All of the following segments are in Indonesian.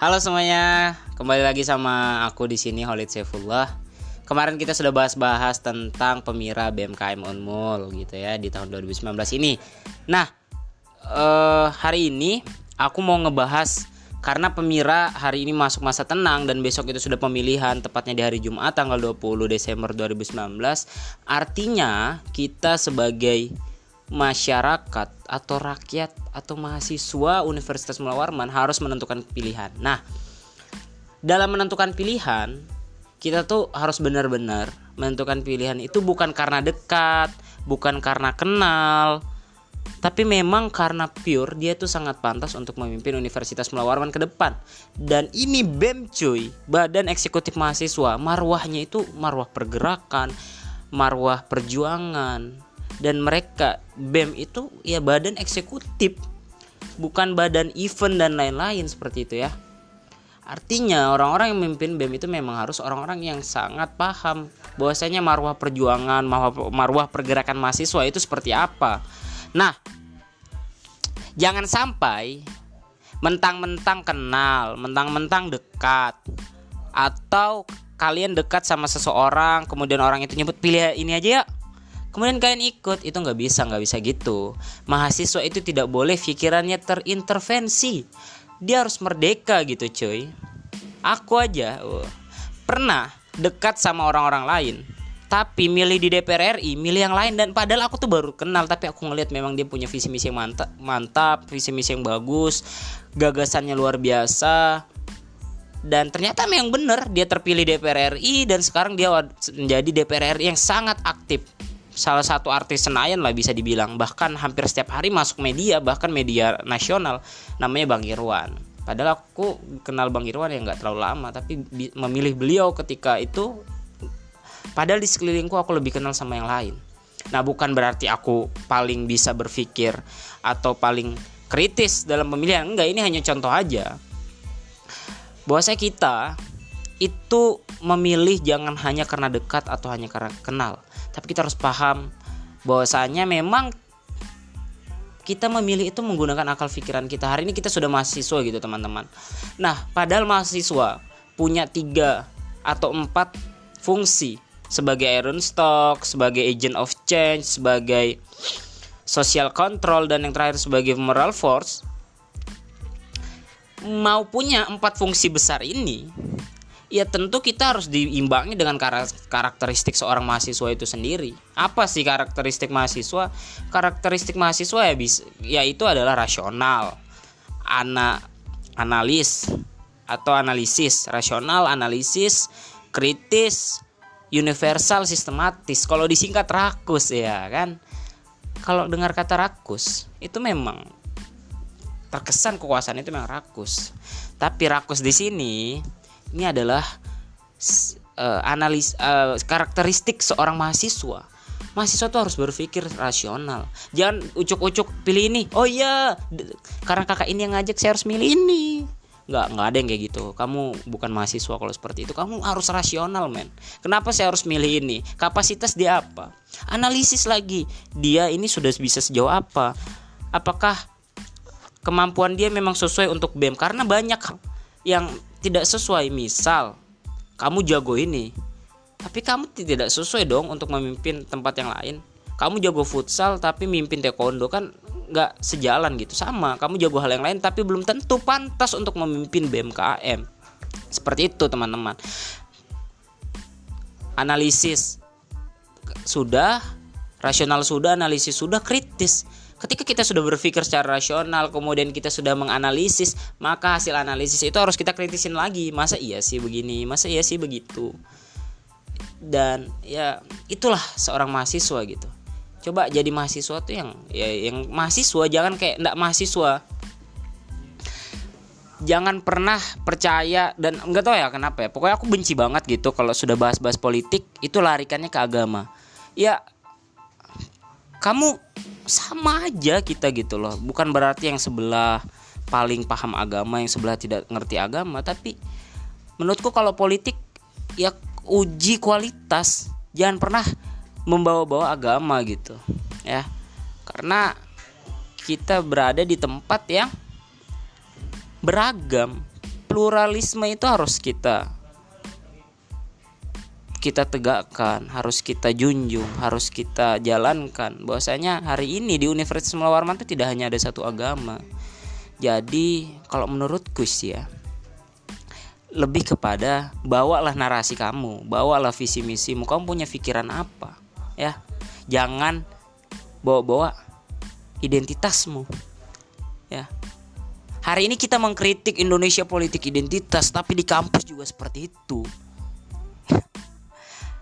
Halo semuanya, kembali lagi sama aku di sini Holid Saifullah. Kemarin kita sudah bahas-bahas tentang pemira BMKM Unmul gitu ya di tahun 2019 ini. Nah, eh, hari ini aku mau ngebahas karena pemira hari ini masuk masa tenang dan besok itu sudah pemilihan tepatnya di hari Jumat tanggal 20 Desember 2019. Artinya kita sebagai masyarakat atau rakyat atau mahasiswa Universitas Mula harus menentukan pilihan. Nah, dalam menentukan pilihan, kita tuh harus benar-benar menentukan pilihan itu bukan karena dekat, bukan karena kenal, tapi memang karena pure dia tuh sangat pantas untuk memimpin Universitas Mula ke depan. Dan ini BEM cuy, Badan Eksekutif Mahasiswa, marwahnya itu marwah pergerakan, marwah perjuangan, dan mereka BEM itu ya badan eksekutif. Bukan badan event dan lain-lain seperti itu ya. Artinya orang-orang yang memimpin BEM itu memang harus orang-orang yang sangat paham bahwasanya marwah perjuangan marwah, pergerakan mahasiswa itu seperti apa. Nah jangan sampai mentang-mentang kenal mentang-mentang dekat atau kalian dekat sama seseorang kemudian orang itu nyebut pilih ini aja ya kemudian kalian ikut itu nggak bisa nggak bisa gitu. Mahasiswa itu tidak boleh pikirannya terintervensi. Dia harus merdeka gitu cuy. Aku aja uh, pernah dekat sama orang-orang lain. Tapi milih di DPR RI, milih yang lain. Dan padahal aku tuh baru kenal tapi aku ngelihat memang dia punya visi misi yang mantap, mantap, visi misi yang bagus, gagasannya luar biasa. Dan ternyata memang benar dia terpilih DPR RI dan sekarang dia menjadi DPR RI yang sangat aktif salah satu artis Senayan lah bisa dibilang. Bahkan hampir setiap hari masuk media bahkan media nasional namanya Bang Irwan. Padahal aku kenal Bang Irwan yang nggak terlalu lama tapi memilih beliau ketika itu padahal di sekelilingku aku lebih kenal sama yang lain. Nah bukan berarti aku paling bisa berpikir atau paling kritis dalam pemilihan enggak ini hanya contoh aja. Bahwa saya kita itu memilih jangan hanya karena dekat atau hanya karena kenal. Tapi kita harus paham bahwasanya memang kita memilih itu menggunakan akal pikiran kita. Hari ini kita sudah mahasiswa gitu teman-teman. Nah padahal mahasiswa punya tiga atau empat fungsi. Sebagai iron stock sebagai agent of change sebagai social control dan yang terakhir sebagai moral force. Mau punya empat fungsi besar ini ya tentu kita harus diimbangi dengan karakteristik seorang mahasiswa itu sendiri. Apa sih karakteristik mahasiswa? Karakteristik mahasiswa ya bisa ya itu adalah rasional, ana analis atau analisis, rasional, analisis, kritis, universal, sistematis. Kalau disingkat rakus ya kan. Kalau dengar kata rakus itu memang terkesan kekuasaan itu memang rakus. Tapi rakus di sini ini adalah uh, analis uh, karakteristik seorang mahasiswa. Mahasiswa tuh harus berpikir rasional. Jangan ucuk-ucuk pilih ini. Oh iya karena kakak ini yang ngajak saya harus milih ini. Nggak nggak ada yang kayak gitu. Kamu bukan mahasiswa kalau seperti itu. Kamu harus rasional men. Kenapa saya harus milih ini? Kapasitas dia apa? Analisis lagi. Dia ini sudah bisa sejauh apa? Apakah kemampuan dia memang sesuai untuk BEM karena banyak yang tidak sesuai misal kamu jago ini tapi kamu tidak sesuai dong untuk memimpin tempat yang lain. Kamu jago futsal tapi mimpin taekwondo kan nggak sejalan gitu. Sama kamu jago hal yang lain tapi belum tentu pantas untuk memimpin BMKM seperti itu teman-teman. Analisis sudah rasional sudah analisis sudah kritis Ketika kita sudah berpikir secara rasional, kemudian kita sudah menganalisis, maka hasil analisis itu harus kita kritisin lagi. Masa iya sih begini? Masa iya sih begitu? Dan ya itulah seorang mahasiswa gitu. Coba jadi mahasiswa tuh yang ya yang mahasiswa jangan kayak ndak mahasiswa. Jangan pernah percaya dan enggak tahu ya kenapa ya. Pokoknya aku benci banget gitu kalau sudah bahas-bahas politik itu larikannya ke agama. Ya kamu sama aja kita gitu loh. Bukan berarti yang sebelah paling paham agama yang sebelah tidak ngerti agama tapi menurutku kalau politik ya uji kualitas. Jangan pernah membawa-bawa agama gitu ya. Karena kita berada di tempat yang beragam. Pluralisme itu harus kita kita tegakkan, harus kita junjung, harus kita jalankan. Bahwasanya hari ini di Universitas Mula Warman itu tidak hanya ada satu agama. Jadi kalau menurutku sih ya lebih kepada bawalah narasi kamu, bawalah visi misimu. Kamu punya pikiran apa? Ya. Jangan bawa-bawa identitasmu. Ya. Hari ini kita mengkritik Indonesia politik identitas, tapi di kampus juga seperti itu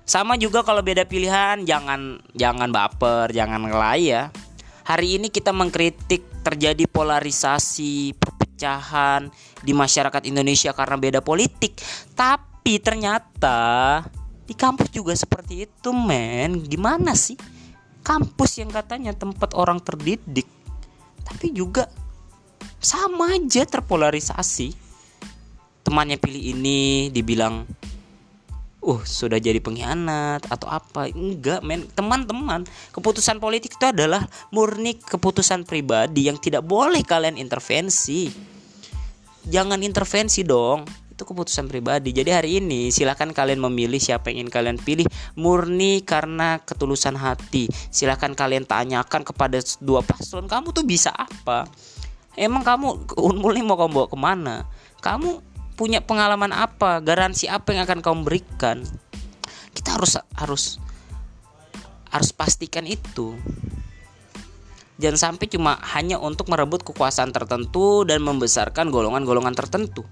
sama juga kalau beda pilihan jangan jangan baper, jangan ngelai ya. Hari ini kita mengkritik terjadi polarisasi, perpecahan di masyarakat Indonesia karena beda politik. Tapi ternyata di kampus juga seperti itu, men. Gimana sih? Kampus yang katanya tempat orang terdidik, tapi juga sama aja terpolarisasi. Temannya pilih ini, dibilang uh sudah jadi pengkhianat atau apa? Enggak men. Teman-teman keputusan politik itu adalah murni keputusan pribadi yang tidak boleh kalian intervensi. Jangan intervensi dong. Itu keputusan pribadi. Jadi hari ini silahkan kalian memilih siapa yang ingin kalian pilih. Murni karena ketulusan hati. Silahkan kalian tanyakan kepada dua paslon kamu tuh bisa apa? Emang kamu unmul ini mau kamu bawa ke mana? Kamu punya pengalaman apa, garansi apa yang akan kamu berikan. Kita harus harus harus pastikan itu. Jangan sampai cuma hanya untuk merebut kekuasaan tertentu dan membesarkan golongan-golongan tertentu.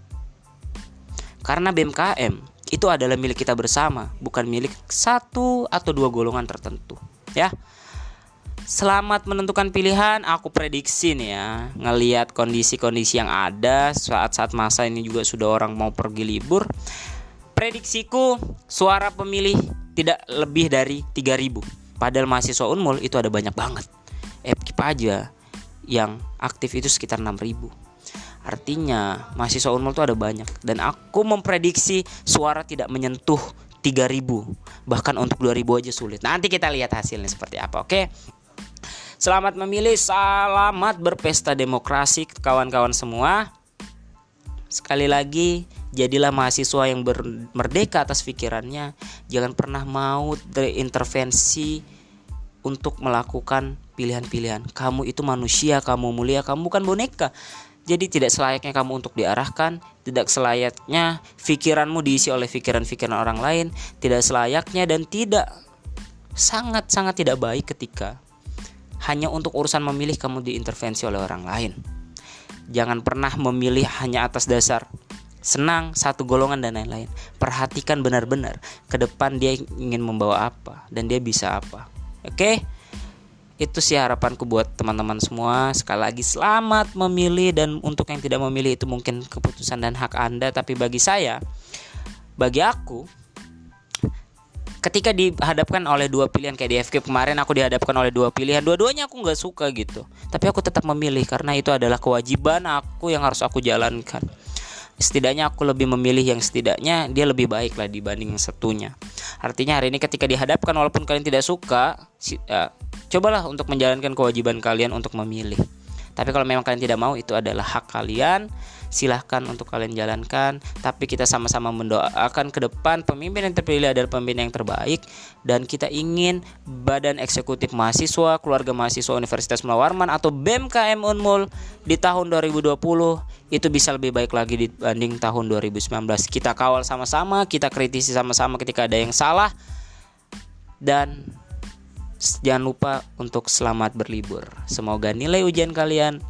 Karena BMKM itu adalah milik kita bersama, bukan milik satu atau dua golongan tertentu, ya. Selamat menentukan pilihan. Aku prediksi nih ya, ngelihat kondisi-kondisi yang ada saat-saat masa ini juga sudah orang mau pergi libur. Prediksiku suara pemilih tidak lebih dari 3000. Padahal mahasiswa Unmul itu ada banyak banget. FKIP aja yang aktif itu sekitar 6000. Artinya mahasiswa Unmul itu ada banyak dan aku memprediksi suara tidak menyentuh 3000 bahkan untuk 2000 aja sulit. Nanti kita lihat hasilnya seperti apa. Oke. Selamat memilih, selamat berpesta demokrasi kawan-kawan semua. Sekali lagi, jadilah mahasiswa yang merdeka atas pikirannya. Jangan pernah mau terintervensi untuk melakukan pilihan-pilihan. Kamu itu manusia, kamu mulia, kamu bukan boneka. Jadi tidak selayaknya kamu untuk diarahkan, tidak selayaknya pikiranmu diisi oleh pikiran-pikiran orang lain, tidak selayaknya dan tidak sangat-sangat tidak baik ketika hanya untuk urusan memilih kamu diintervensi oleh orang lain. Jangan pernah memilih hanya atas dasar senang satu golongan dan lain-lain. Perhatikan benar-benar ke depan dia ingin membawa apa dan dia bisa apa. Oke? Itu sih harapanku buat teman-teman semua. Sekali lagi selamat memilih dan untuk yang tidak memilih itu mungkin keputusan dan hak Anda, tapi bagi saya bagi aku ketika dihadapkan oleh dua pilihan kayak di FK kemarin aku dihadapkan oleh dua pilihan dua-duanya aku nggak suka gitu. Tapi aku tetap memilih karena itu adalah kewajiban aku yang harus aku jalankan. Setidaknya aku lebih memilih yang setidaknya dia lebih baik lah dibanding yang satunya. Artinya hari ini ketika dihadapkan walaupun kalian tidak suka uh, cobalah untuk menjalankan kewajiban kalian untuk memilih. Tapi kalau memang kalian tidak mau itu adalah hak kalian silahkan untuk kalian jalankan. Tapi kita sama-sama mendoakan ke depan pemimpin yang terpilih adalah pemimpin yang terbaik. Dan kita ingin badan eksekutif mahasiswa keluarga mahasiswa Universitas Mulawarman atau BMKM Unmul di tahun 2020 itu bisa lebih baik lagi dibanding tahun 2019 kita kawal sama-sama kita kritisi sama-sama ketika ada yang salah. Dan jangan lupa untuk selamat berlibur. Semoga nilai ujian kalian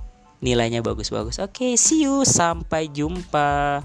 nilainya bagus-bagus. Oke, okay, see you. Sampai jumpa.